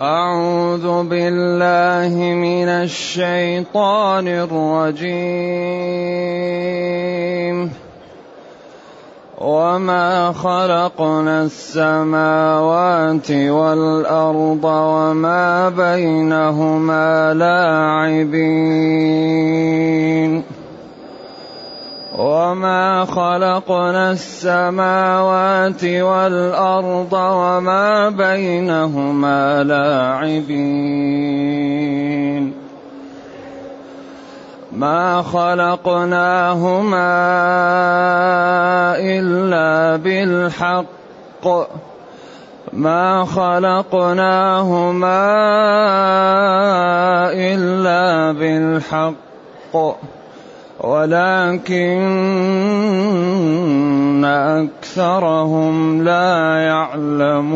أعوذ بالله من الشيطان الرجيم. وما خلقنا السماوات والأرض وما بينهما لاعبين. وما خلقنا السماوات والارض وما بينهما لاعبين ما خلقناهما الا بالحق ما خلقناهما الا بالحق ولكن أكثرهم لا يعلمون.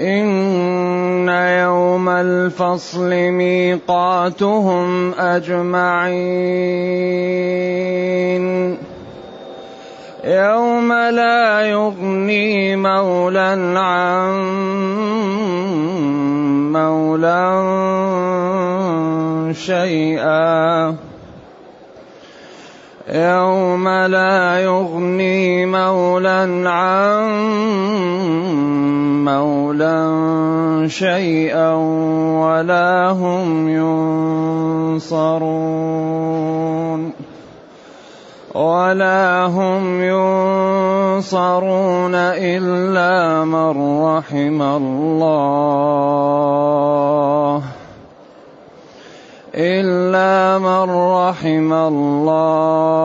إن يوم الفصل ميقاتهم أجمعين. يوم لا يغني مولى عن مولى شيئا. يوم لا يغني مولى عن مولى شيئا ولا هم ينصرون. ولا هم ينصرون إلا من رحم الله. إلا من رحم الله.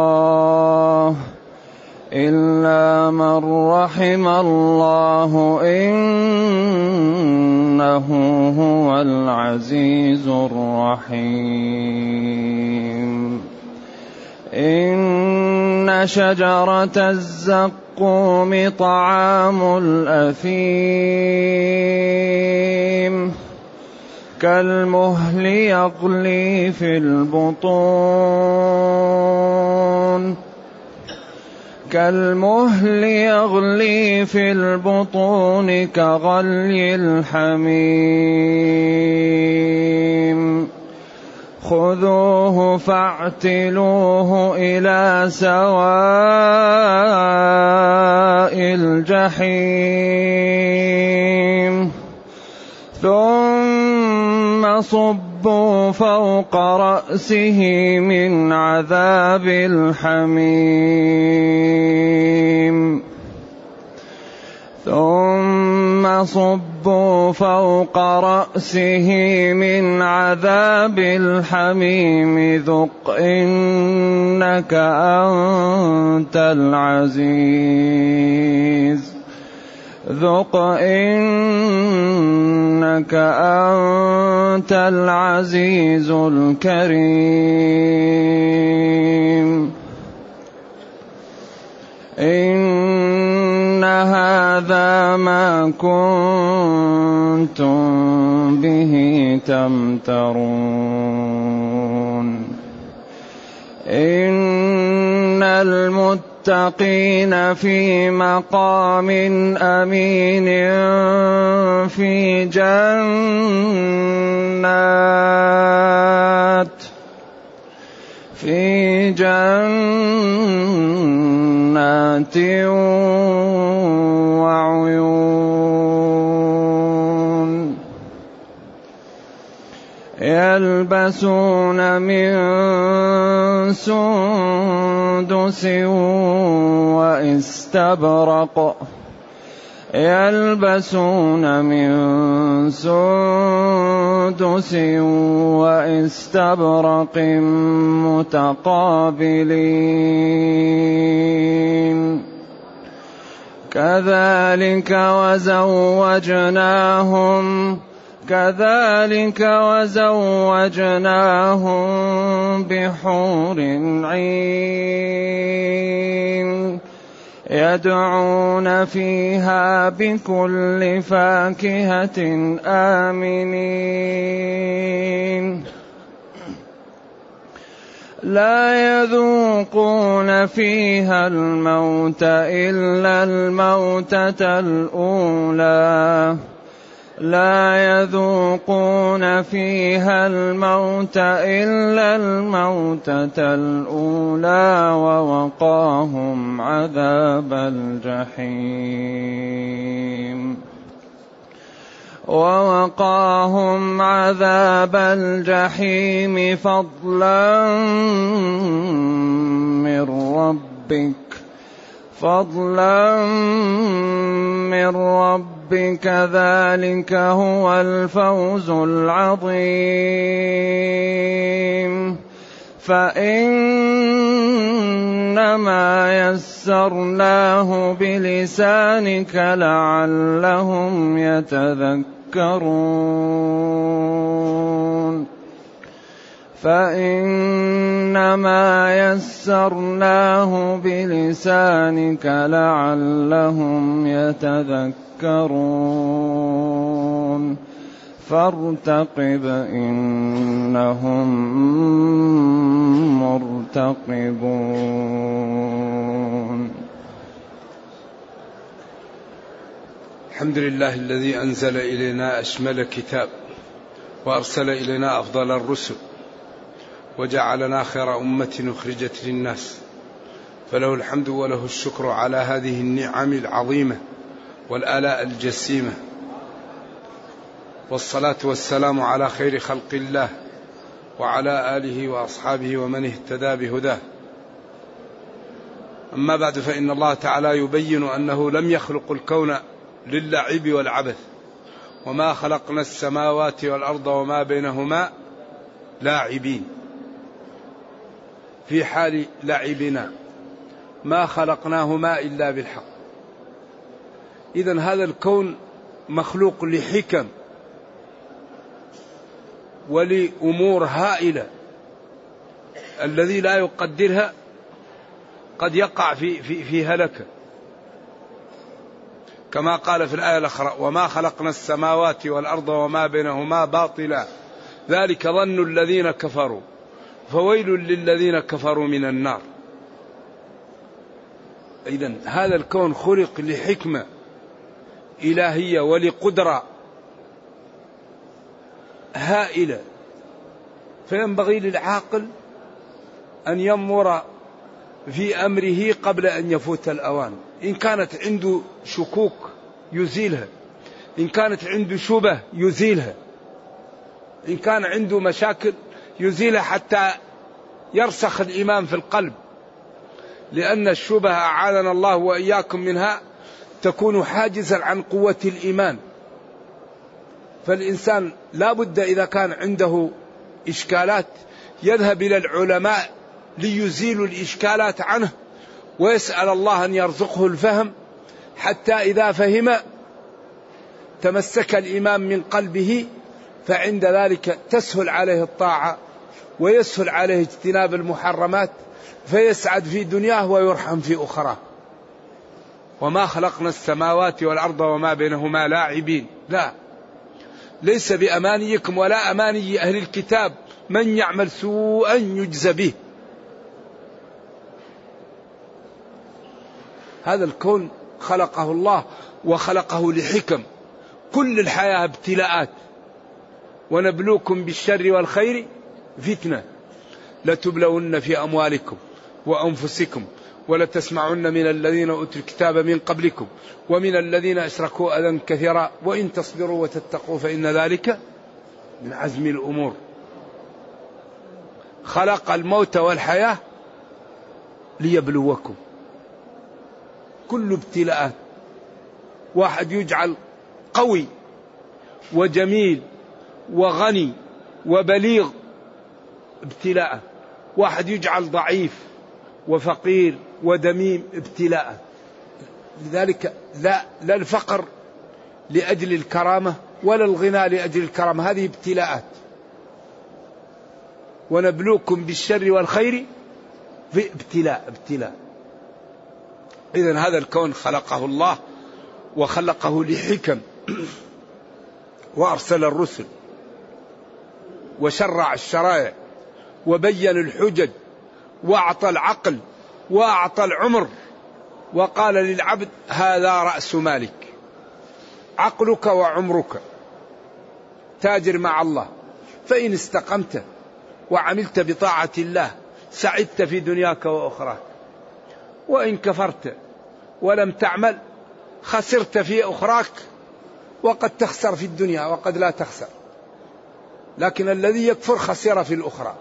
إلا من رحم الله إنه هو العزيز الرحيم. إن شجرة الزقوم طعام الأثيم. كالمهل يغلي في البطون. كالمهل يغلي في البطون كغلي الحميم. خذوه فاعتلوه إلى سواء الجحيم. ثم صبوا فوق رأسه من عذاب الحميم. ثم صبوا فوق رأسه من عذاب الحميم. ذق إنك أنت العزيز. ذق انك انت العزيز الكريم. إن هذا ما كنتم به تمترون. إن المتقين في مقام أمين في جنات في جنات يلبسون من سندس واستبرق. يلبسون من سندس واستبرق متقابلين. كذلك وزوجناهم كذلك وزوجناهم بحور عين يدعون فيها بكل فاكهة آمنين. لا يذوقون فيها الموت إلا الموتة الأولى. لا يذوقون فيها الموت إلا الموتة الأولى ووقاهم عذاب الجحيم. ووقاهم عذاب الجحيم فضلا من ربك. فضلا من ربك ذلك هو الفوز العظيم. فإنما يسرناه بلسانك لعلهم يتذكرون. فإنما يسرناه بلسانك لعلهم يتذكرون. فارتقب إنهم مرتقبون. الحمد لله الذي أنزل إلينا أشمل كتاب وأرسل إلينا أفضل الرسل. وجعلنا خير أمة أخرجت للناس. فله الحمد وله الشكر على هذه النعم العظيمة والآلاء الجسيمة. والصلاة والسلام على خير خلق الله وعلى آله وأصحابه ومن اهتدى بهداه. أما بعد فإن الله تعالى يبين أنه لم يخلق الكون للعب والعبث. وما خلقنا السماوات والأرض وما بينهما لاعبين. في حال لعبنا ما خلقناهما إلا بالحق. إذا هذا الكون مخلوق لحكم ولأمور هائلة. الذي لا يقدرها قد يقع في في في هلكة. كما قال في الآية الأخرى وما خلقنا السماوات والأرض وما بينهما باطلا. ذلك ظن الذين كفروا. فويل للذين كفروا من النار. إذا هذا الكون خلق لحكمة إلهية ولقدرة هائلة. فينبغي للعاقل أن ينظر في أمره قبل أن يفوت الأوان. إن كانت عنده شكوك يزيلها. إن كانت عنده شبه يزيلها. إن كان عنده مشاكل يزيلها حتى يرسخ الإيمان في القلب. لأن الشبهة أعاذنا الله وإياكم منها تكون حاجزا عن قوة الإيمان. فالإنسان لا بد إذا كان عنده إشكالات يذهب إلى العلماء ليزيلوا الإشكالات عنه ويسأل الله أن يرزقه الفهم حتى إذا فهم تمسك الإيمان من قلبه فعند ذلك تسهل عليه الطاعة ويسهل عليه اجتناب المحرمات فيسعد في دنياه ويرحم في أخراه. وما خلقنا السماوات والأرض وما بينهما لاعبين. لا. ليس بأمانيكم ولا أماني أهل الكتاب من يعمل سوءا يجزى به. هذا الكون خلقه الله وخلقه لحكم. كل الحياة ابتلاءات. ونبلوكم بالشر والخير فتنة. لتبلون في أموالكم وأنفسكم ولتسمعن من الذين أوتوا الكتاب من قبلكم ومن الذين أشركوا أذى كثيرا. وإن تصبروا وتتقوا فإن ذلك من عزم الأمور. خلق الموت والحياة ليبلوكم. كل ابتلاءات واحد يجعل قوي وجميل وغني وبليغ ابتلاء. واحد يجعل ضعيف وفقير ودميم ابتلاء. لذلك لا لا الفقر لأجل الكرامة ولا الغنى لأجل الكرامة. هذه ابتلاءات. ونبلوكم بالشر والخير في ابتلاء ابتلاء. اذا هذا الكون خلقه الله وخلقه لحكم. وأرسل الرسل وشرع الشرائع. وبين الحجج وأعطى العقل وأعطى العمر وقال للعبد هذا رأس مالك عقلك وعمرك تاجر مع الله فإن استقمت وعملت بطاعة الله سعدت في دنياك وأخراك وإن كفرت ولم تعمل خسرت في أخراك وقد تخسر في الدنيا وقد لا تخسر لكن الذي يكفر خسر في الأخرى.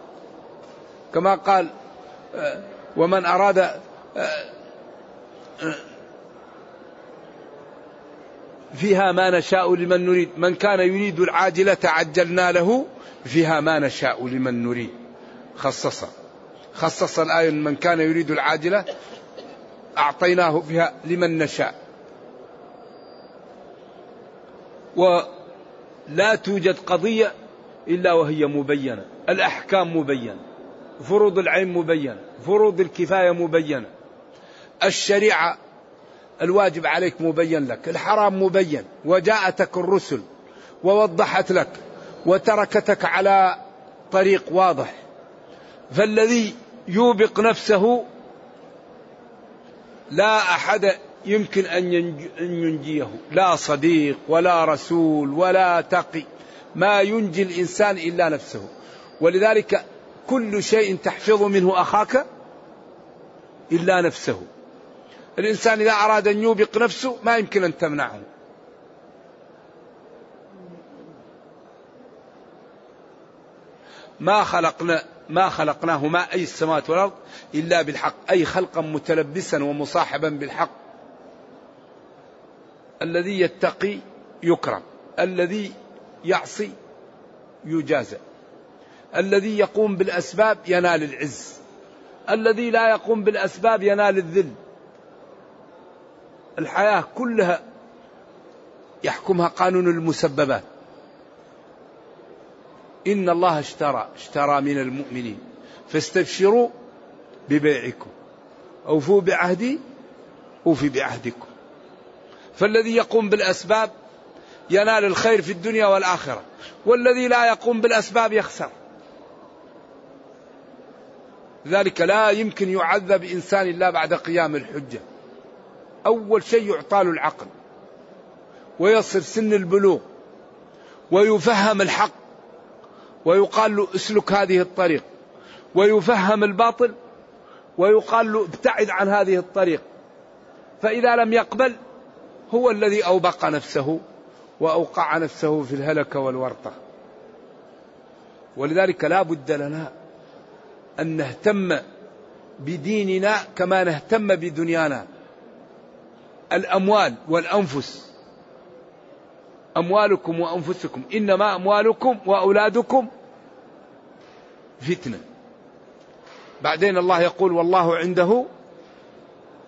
كما قال آه، ومن أراد آه، آه، فيها ما نشاء لمن نريد. من كان يريد العاجلة عجلنا له فيها ما نشاء لمن نريد. خصص. خصص الآية من كان يريد العاجلة أعطيناه فيها لمن نشاء. ولا توجد قضية إلا وهي مبينة. الأحكام مبينة. فروض العين مبينة فروض الكفاية مبينة الشريعة الواجب عليك مبين لك الحرام مبين. وجاءتك الرسل ووضحت لك وتركتك على طريق واضح. فالذي يوبق نفسه لا أحد يمكن أن ينجيه. لا صديق ولا رسول ولا تقي. ما ينجي الإنسان إلا نفسه. ولذلك كل شيء تحفظ منه أخاك إلا نفسه. الإنسان إذا أراد أن يوبق نفسه ما يمكن أن تمنعه. ما خلقنا ما خلقناهما أي السماوات والأرض إلا بالحق أي خلقا متلبسا ومصاحبا بالحق. الذي يتقي يكرم الذي يعصي يجازى. الذي يقوم بالأسباب ينال العز. الذي لا يقوم بالأسباب ينال الذل. الحياة كلها يحكمها قانون المسببات. إن الله اشترى اشترى من المؤمنين. فاستبشروا ببيعكم. أوفوا بعهدي أوفي بعهدكم. فالذي يقوم بالأسباب ينال الخير في الدنيا والآخرة. والذي لا يقوم بالأسباب يخسر. ذلك لا يمكن يعذب إنسان إلا بعد قيام الحجة. أول شيء يعطى له العقل ويصل سن البلوغ ويفهم الحق ويقال له اسلك هذه الطريق ويفهم الباطل ويقال له ابتعد عن هذه الطريق. فإذا لم يقبل هو الذي أوبق نفسه وأوقع نفسه في الهلكة والورطة. ولذلك لا بد لنا أن نهتم بديننا كما نهتم بدنيانا. الأموال والأنفس. أموالكم وأنفسكم. إنما أموالكم وأولادكم فتنة. بعدين الله يقول والله عنده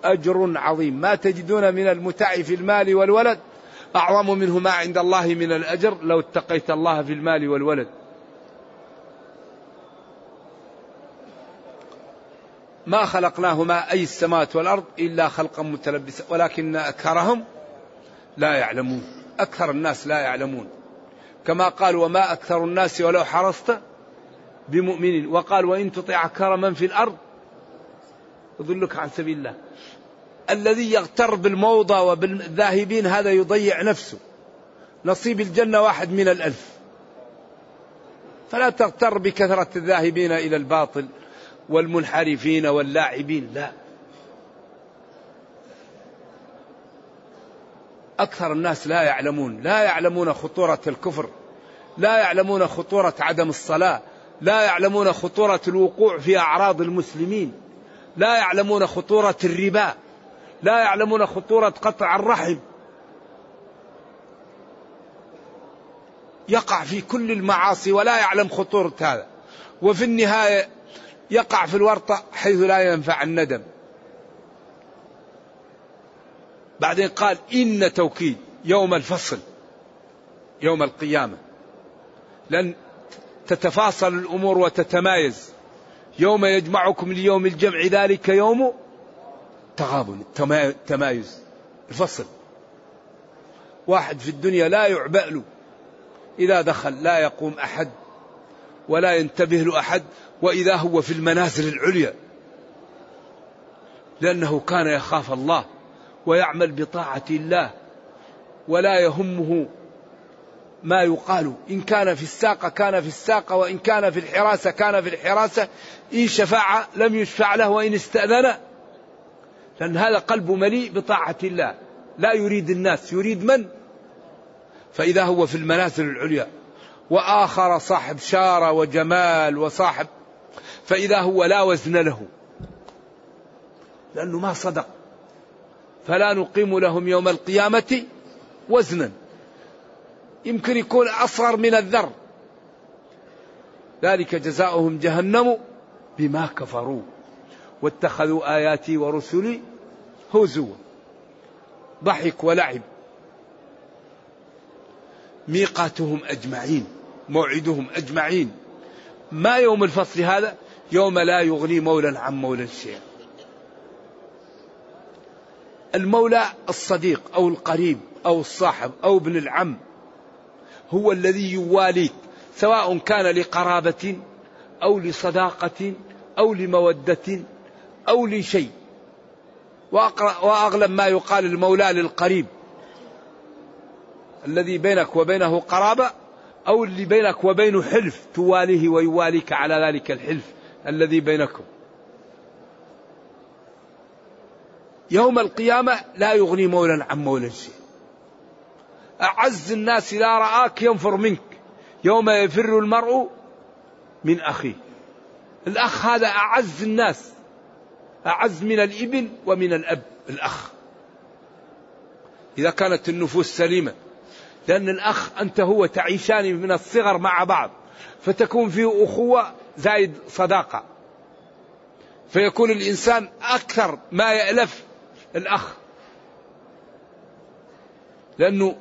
أجر عظيم. ما تجدون من المتع في المال والولد؟ أعظم منه ما عند الله من الأجر. لو اتقيت الله في المال والولد. ما خلقناهما أي السماوات والأرض إلا خلقا متلبسا ولكن أكثرهم لا يعلمون أكثر الناس لا يعلمون. كما قال وما أكثر الناس ولو حرصت بمؤمنين وقال وإن تطع أكثر من في الأرض يضلك عن سبيل الله. الذي يغتر بالموضة وبالذاهبين هذا يضيع نفسه. نصيب الجنة واحد من الألف. فلا تغتر بكثرة الذاهبين إلى الباطل. والمنحرفين واللاعبين. لا. أكثر الناس لا يعلمون. لا يعلمون خطورة الكفر. لا يعلمون خطورة عدم الصلاة. لا يعلمون خطورة الوقوع في أعراض المسلمين. لا يعلمون خطورة الربا. لا يعلمون خطورة قطع الرحم. يقع في كل المعاصي ولا يعلم خطورة هذا. وفي النهاية يقع في الورطة حيث لا ينفع الندم. بعدين قال إن توكيد يوم الفصل يوم القيامة. لن تتفاصل الأمور وتتمايز. يوم يجمعكم ليوم الجمع ذلك يوم تغابن تمايز. الفصل. واحد في الدنيا لا يعبأ له إذا دخل لا يقوم أحد ولا ينتبه له أحد وإذا هو في المنازل العليا. لأنه كان يخاف الله ويعمل بطاعة الله ولا يهمه ما يقال. إن كان في الساقة كان في الساقة وإن كان في الحراسة كان في الحراسة. إن شفع لم يشفع له وإن استأذن. لأن هذا قلبه مليء بطاعة الله. لا يريد الناس يريد من؟ فإذا هو في المنازل العليا. وآخر صاحب شارة وجمال وصاحب فإذا هو لا وزن له. لأنه ما صدق. فلا نقيم لهم يوم القيامة وزنا. يمكن يكون أصغر من الذر. ذلك جزاؤهم جهنم بما كفروا. واتخذوا آياتي ورسلي هزوا. ضحك ولعب. ميقاتهم أجمعين موعدهم أجمعين. ما يوم الفصل هذا؟ يوم لا يغني مولى عن مولى شيئا. المولى الصديق أو القريب أو الصاحب أو ابن العم هو الذي يواليك سواء كان لقرابة أو لصداقة أو لمودة أو لشيء. وأغلب ما يقال المولى للقريب الذي بينك وبينه قرابة أو اللي بينك وبينه حلف تواليه ويواليك على ذلك الحلف. الذي بينكم. يوم القيامة لا يغني مولا عن مولا شيء. أعز الناس إذا رآك ينفر منك. يوم يفر المرء من أخيه. الأخ هذا أعز الناس. أعز من الإبن ومن الأب الأخ. إذا كانت النفوس سليمة. لأن الأخ أنت هو تعيشان من الصغر مع بعض. فتكون فيه أخوة زايد صداقة. فيكون الإنسان أكثر ما يألف الأخ. لأنه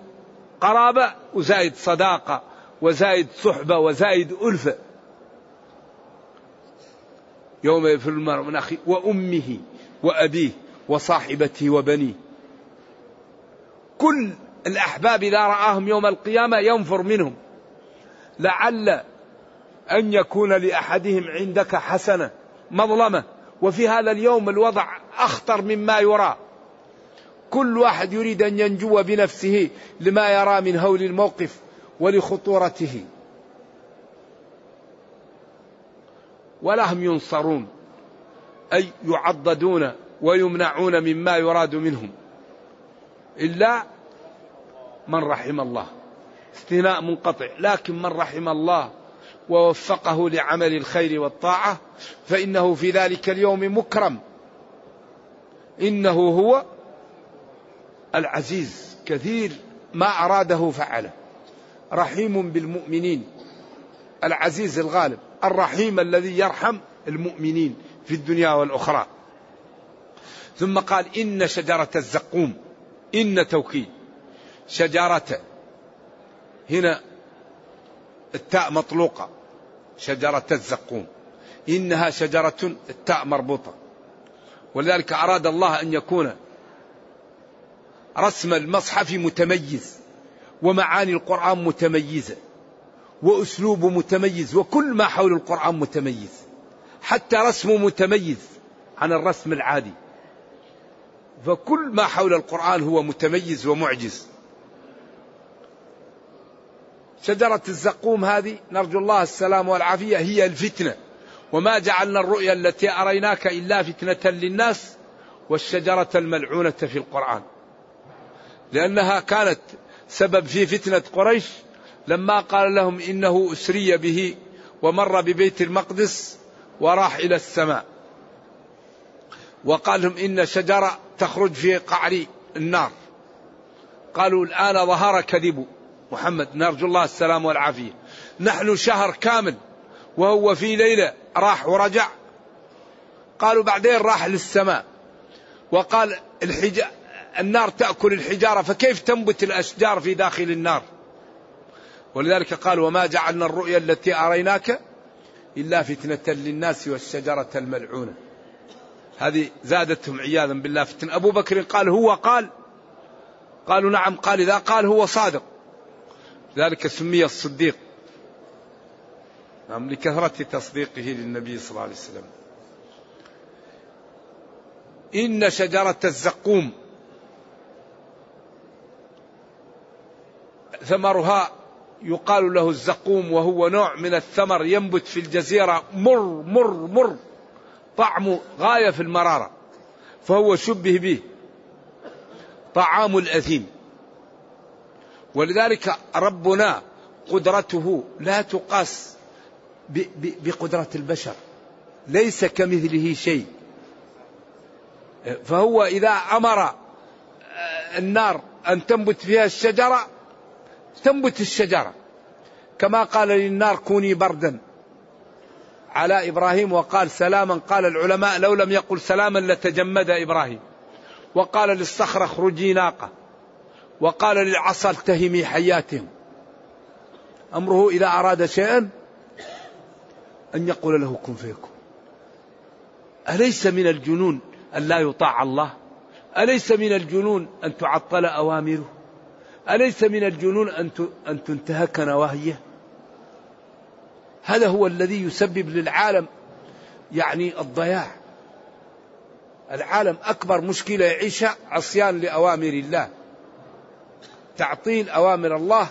قرابة وزايد صداقة وزايد صحبة وزايد ألفة يوم يفر المرء من أخيه وأمه وأبيه وصاحبته وبنيه. كل الأحباب إذا رآهم يوم القيامة ينفر منهم. لعل أن يكون لأحدهم عندك حسنة مظلمة. وفي هذا اليوم الوضع أخطر مما يرى. كل واحد يريد أن ينجو بنفسه لما يرى من هول الموقف ولخطورته. ولا هم ينصرون أي يعضدون ويمنعون مما يراد منهم. إلا من رحم الله. استثناء منقطع لكن من رحم الله ووفقه لعمل الخير والطاعة فإنه في ذلك اليوم مكرم. إنه هو العزيز كثير ما أراده فعله. رحيم بالمؤمنين. العزيز الغالب الرحيم الذي يرحم المؤمنين في الدنيا والأخرى. ثم قال إن شجرة الزقوم إن توكيد. شجرة هنا التاء مطلوقة. شجرة الزقوم إنها شجرة التاء مربوطة ولذلك أراد الله أن يكون رسم المصحف متميز ومعاني القرآن متميزة وأسلوبه متميز وكل ما حول القرآن متميز. حتى رسمه متميز عن الرسم العادي. فكل ما حول القرآن هو متميز ومعجز. شجرة الزقوم هذه نرجو الله السلام والعافية هي الفتنة. وما جعلنا الرؤيا التي أريناك إلا فتنة للناس والشجرة الملعونة في القرآن. لأنها كانت سبب في فتنة قريش لما قال لهم إنه أسري به ومر ببيت المقدس وراح إلى السماء. وقال لهم إن شجرة تخرج في قعر النار. قالوا الآن ظهر كذب. محمد نرجو الله السلام والعافية. نحن شهر كامل وهو في ليلة راح ورجع. قالوا بعدين راح للسماء. وقال الحجا النار تأكل الحجارة فكيف تنبت الأشجار في داخل النار؟ ولذلك قال وما جعلنا الرؤيا التي أريناك إلا فتنة للناس والشجرة الملعونة. هذه زادتهم عياذا بالله فتن أبو بكر قال هو قال؟ قالوا نعم. قال إذا قال هو صادق. ذلك سمي الصديق. نعم لكثرة تصديقه للنبي صلى الله عليه وسلم. إن شجرة الزقوم ثمرها يقال له الزقوم وهو نوع من الثمر ينبت في الجزيرة مر مر مر طعمه غاية في المرارة فهو شبه به طعام الأثيم. ولذلك ربنا قدرته لا تقاس بقدرة البشر ليس كمثله شيء. فهو إذا أمر النار أن تنبت فيها الشجرة تنبت الشجرة. كما قال للنار كوني بردا. على إبراهيم وقال سلاما قال العلماء لو لم يقل سلاما لتجمد إبراهيم. وقال للصخرة اخرجي ناقة. وقال للعصا التهمي حياتهم. أمره إذا أراد شيئا أن يقول له كن فيكون أليس من الجنون أن لا يطاع الله؟ أليس من الجنون أن تعطل أوامره؟ أليس من الجنون أن تنتهك نواهيه؟ هذا هو الذي يسبب للعالم يعني الضياع. العالم أكبر مشكلة يعيشها عصيان لأوامر الله. تعطيل أوامر الله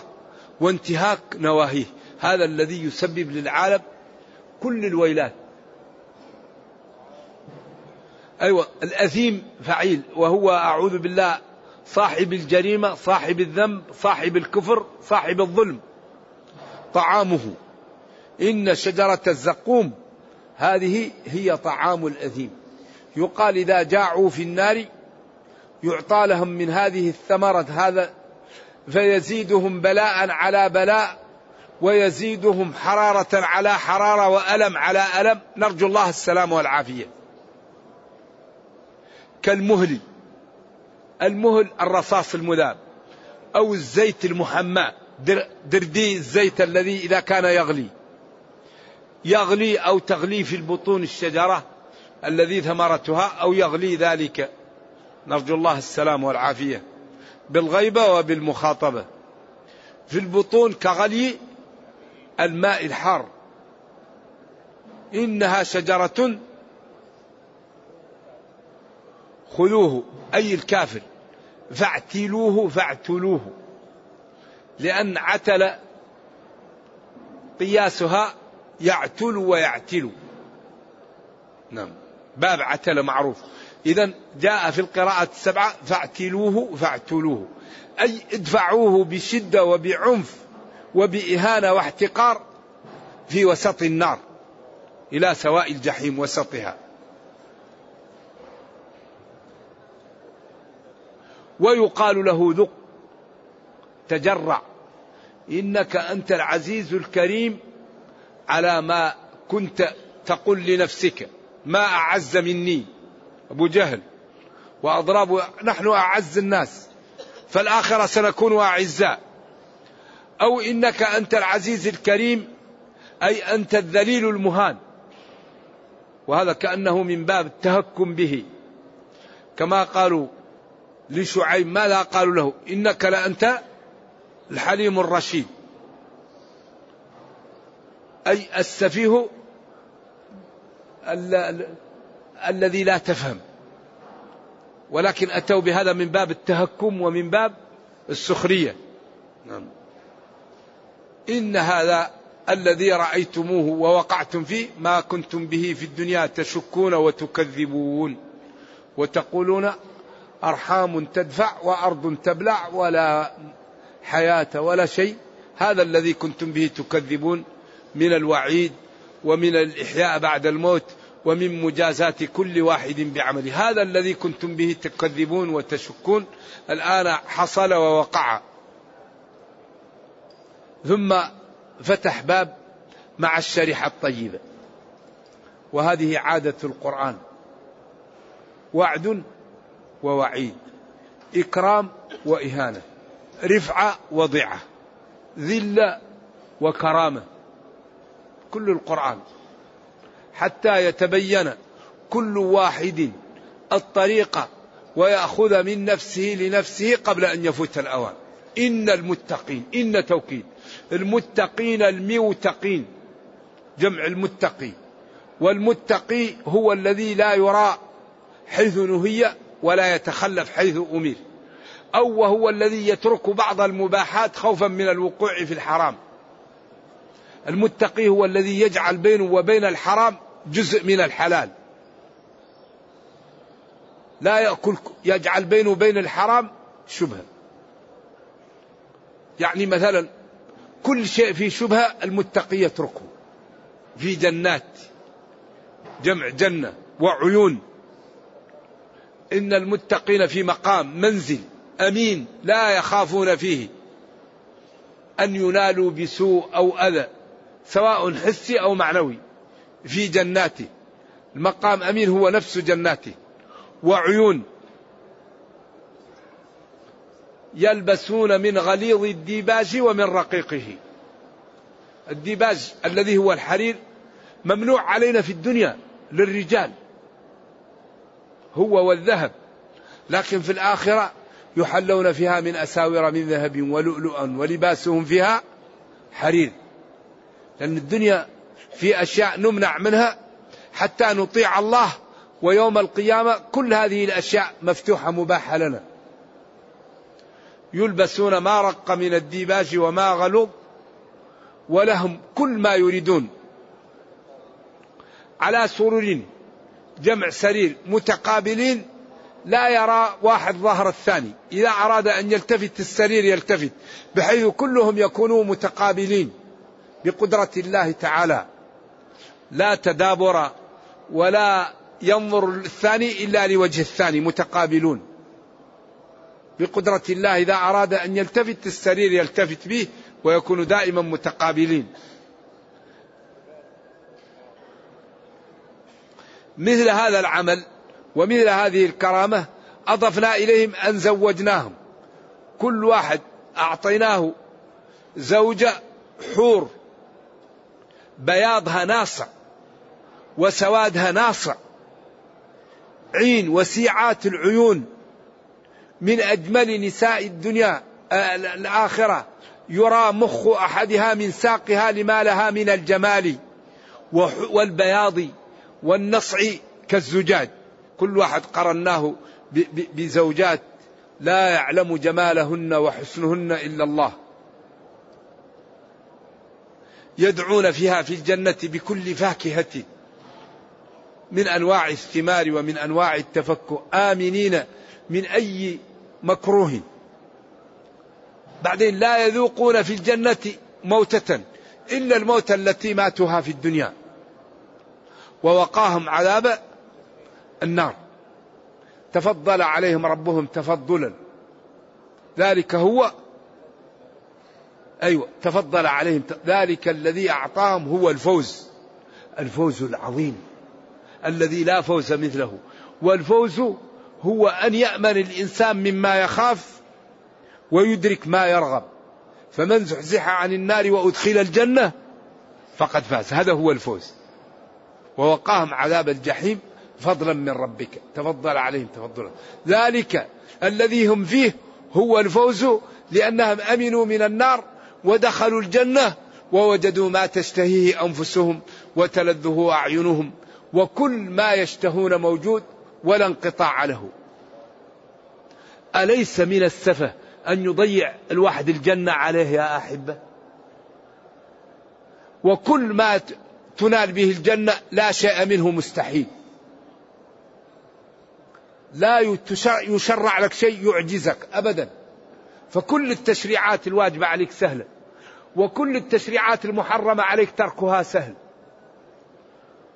وانتهاك نواهيه. هذا الذي يسبب للعالم كل الويلات. أيوة الأثيم فعيل وهو أعوذ بالله صاحب الجريمة صاحب الذنب صاحب الكفر صاحب الظلم. طعامه. إن شجرة الزقوم هذه هي طعام الأثيم. يقال إذا جاعوا في النار يعطى لهم من هذه الثمرة هذا فيزيدهم بلاء على بلاء ويزيدهم حرارة على حرارة وألم على ألم. نرجو الله السلام والعافية. كالمهل المهل الرصاص المذاب أو الزيت المحمى دردي الزيت الذي إذا كان يغلي. يغلي أو تغلي في البطون الشجرة الذي ثمرتها أو يغلي ذلك. نرجو الله السلام والعافية. بالغيبة وبالمخاطبة. في البطون كغلي الماء الحار. إنها شجرة خذوه أي الكافر. فاعتلوه فاعتلوه. لأن عتل قياسها يعتل ويعتل. نعم. باب عتل معروف. إذا جاء في القراءة السبعة فاعتلوه فاعتلوه. أي ادفعوه بشدة وبعنف وبإهانة واحتقار في وسط النار إلى سواء الجحيم وسطها. ويقال له ذق تجرع. إنك أنت العزيز الكريم على ما كنت تقول لنفسك ما أعز مني. أبو جهل وأضراب نحن أعز الناس فالآخرة سنكون أعزاء. أو إنك أنت العزيز الكريم أي أنت الذليل المهان. وهذا كأنه من باب التهكم به. كما قالوا لشعيب ماذا قالوا له؟ إنك لأنت الحليم الرشيد. أي السفيه الذي لا تفهم. ولكن أتوا بهذا من باب التهكم ومن باب السخرية. نعم. إن هذا الذي رأيتموه ووقعتم فيه ما كنتم به في الدنيا تشكون وتكذبون. وتقولون أرحام تدفع وأرض تبلع ولا حياة ولا شيء. هذا الذي كنتم به تكذبون من الوعيد ومن الإحياء بعد الموت. ومن مجازاة كل واحد بعمله. هذا الذي كنتم به تكذبون وتشكون الآن حصل ووقع. ثم فتح باب مع الشريحة الطيبة. وهذه عادة القرآن. وعد ووعيد. إكرام وإهانة. رفعة وضعة. ذلة وكرامة. كل القرآن. حتى يتبين كل واحد الطريقة ويأخذ من نفسه لنفسه قبل أن يفوت الأوان. إن المتقين إن توكيد. المتقين الموتقين جمع المتقي والمتقي هو الذي لا يرى حيث نهي ولا يتخلف حيث أمر أو وهو الذي يترك بعض المباحات خوفا من الوقوع في الحرام. المتقي هو الذي يجعل بينه وبين الحرام جزء من الحلال. لا يأكل يجعل بينه وبين الحرام شبهة. يعني مثلا كل شيء في شبهة المتقي يتركه. في جنات جمع جنة وعيون. إن المتقين في مقام منزل أمين لا يخافون فيه. أن ينالوا بسوء أو أذى. سواء حسي أو معنوي في جناته. المقام أمين هو نفس جناته. وعيون. يلبسون من غليظ الديباج ومن رقيقه. الديباج الذي هو الحرير ممنوع علينا في الدنيا للرجال. هو والذهب. لكن في الآخرة يحلون فيها من أساور من ذهب ولؤلؤا ولباسهم فيها حرير. لأن الدنيا في أشياء نمنع منها حتى نطيع الله ويوم القيامة كل هذه الأشياء مفتوحة مباحة لنا. يلبسون ما رق من الديباج وما غلظ ولهم كل ما يريدون. على سرر جمع سرير متقابلين لا يرى واحد ظهر الثاني. إذا أراد أن يلتفت السرير يلتفت بحيث كلهم يكونوا متقابلين. بقدرة الله تعالى. لا تدابر ولا ينظر الثاني إلا لوجه الثاني متقابلون. بقدرة الله إذا أراد أن يلتفت السرير يلتفت به ويكون دائما متقابلين. مثل هذا العمل ومثل هذه الكرامة أضفنا إليهم أن زوجناهم. كل واحد أعطيناه زوجة حور بياضها ناصع وسوادها ناصع. عين وسيعات العيون من أجمل نساء الدنيا آه، الآخرة. يرى مخ أحدها من ساقها لما لها من الجمال والبياض والنصع كالزجاج. كل واحد قرناه بزوجات لا يعلم جمالهن وحسنهن إلا الله. يدعون فيها في الجنة بكل فاكهة من أنواع الثمار ومن أنواع التفكه. آمنين من أي مكروه. بعدين لا يذوقون في الجنة موتة إلا الموتة التي ماتوها في الدنيا. ووقاهم عذاب النار. تفضل عليهم ربهم تفضلا. ذلك هو أيوة تفضل عليهم. ذلك الذي أعطاهم هو الفوز. الفوز العظيم. الذي لا فوز مثله. والفوز هو أن يأمن الإنسان مما يخاف ويدرك ما يرغب. فمن زحزح عن النار وأدخل الجنة فقد فاز. هذا هو الفوز. ووقاهم عذاب الجحيم فضلا من ربك. تفضل عليهم تفضلا ذلك الذي هم فيه هو الفوز لأنهم أمنوا من النار ودخلوا الجنة ووجدوا ما تشتهيه أنفسهم وتلذه أعينهم وكل ما يشتهون موجود ولا انقطاع له. أليس من السفة أن يضيع الواحد الجنة عليه يا أحبة؟ وكل ما تنال به الجنة لا شيء منه مستحيل. لا يشرع لك شيء يعجزك أبدا. فكل التشريعات الواجبة عليك سهلة. وكل التشريعات المحرمة عليك تركها سهل.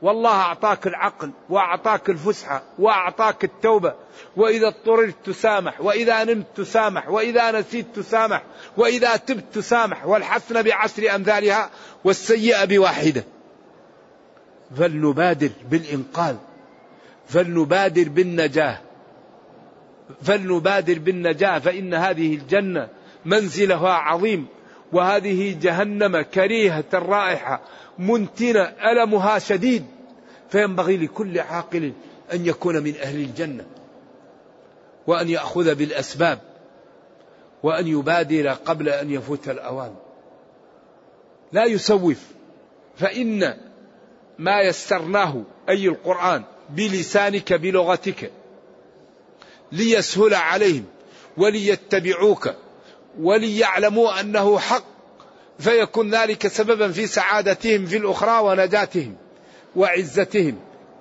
والله أعطاك العقل وأعطاك الفسحة وأعطاك التوبة. وإذا اضطررت تسامح وإذا نمت تسامح وإذا نسيت تسامح وإذا تبت تسامح. والحسنة بعشر أمثالها والسيئة بواحدة. فلنبادر بالإنقاذ فلنبادر بالنجاة. فلنبادر بالنجاة فإن هذه الجنة منزلها عظيم. وهذه جهنم كريهة الرائحة منتنة ألمها شديد. فينبغي لكل عاقل أن يكون من أهل الجنة وأن يأخذ بالأسباب وأن يبادر قبل أن يفوت الأوان. لا يسوف. فإن ما يسرناه أي القرآن بلسانك بلغتك ليسهل عليهم وليتبعوك وليعلموا أنه حق فيكون ذلك سببا في سعادتهم في الأخرى ونجاتهم وعزتهم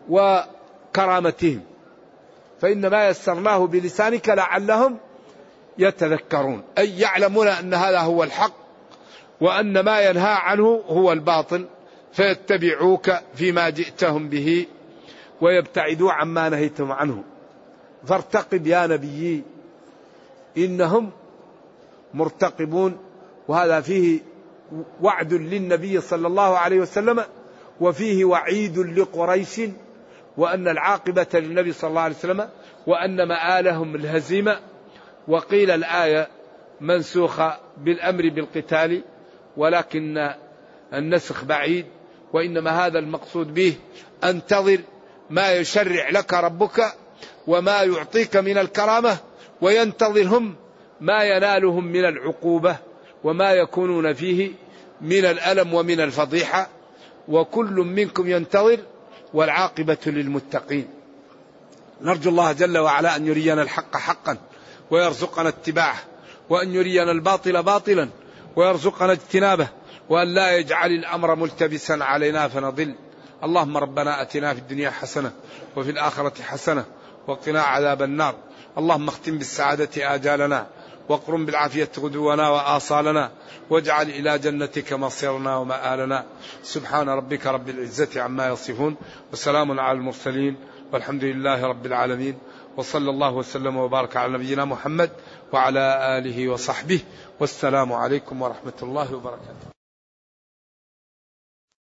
وكرامتهم. فإنما يسرناه بلسانك لعلهم يتذكرون أي يعلمون أن هذا هو الحق وأن ما ينهى عنه هو الباطل فيتبعوك فيما جئتهم به ويبتعدوا عما نهيتم عنه. فارتقب يا نبي إنهم مرتقبون وهذا فيه وعد للنبي صلى الله عليه وسلم وفيه وعيد لقريش وأن العاقبة للنبي صلى الله عليه وسلم وأن مآلهم الهزيمة. وقيل الآية منسوخة بالأمر بالقتال ولكن النسخ بعيد وإنما هذا المقصود به أنتظر ما يشرع لك ربك وما يعطيك من الكرامة وينتظرهم ما ينالهم من العقوبة وما يكونون فيه من الألم ومن الفضيحة وكل منكم ينتظر والعاقبة للمتقين. نرجو الله جل وعلا أن يرينا الحق حقا ويرزقنا اتباعه وأن يرينا الباطل باطلا ويرزقنا اجتنابه وأن لا يجعل الأمر ملتبسا علينا فنضل. اللهم ربنا آتنا في الدنيا حسنة وفي الآخرة حسنة وقنا عذاب النار. اللهم اختم بالسعادة آجالنا واقرم بالعافية غدونا وآصالنا واجعل إلى جنتك مصيرنا ومآلنا. سبحان ربك رب العزة عما يصفون وسلام على المرسلين والحمد لله رب العالمين وصلى الله وسلم وبارك على نبينا محمد وعلى آله وصحبه والسلام عليكم ورحمة الله وبركاته.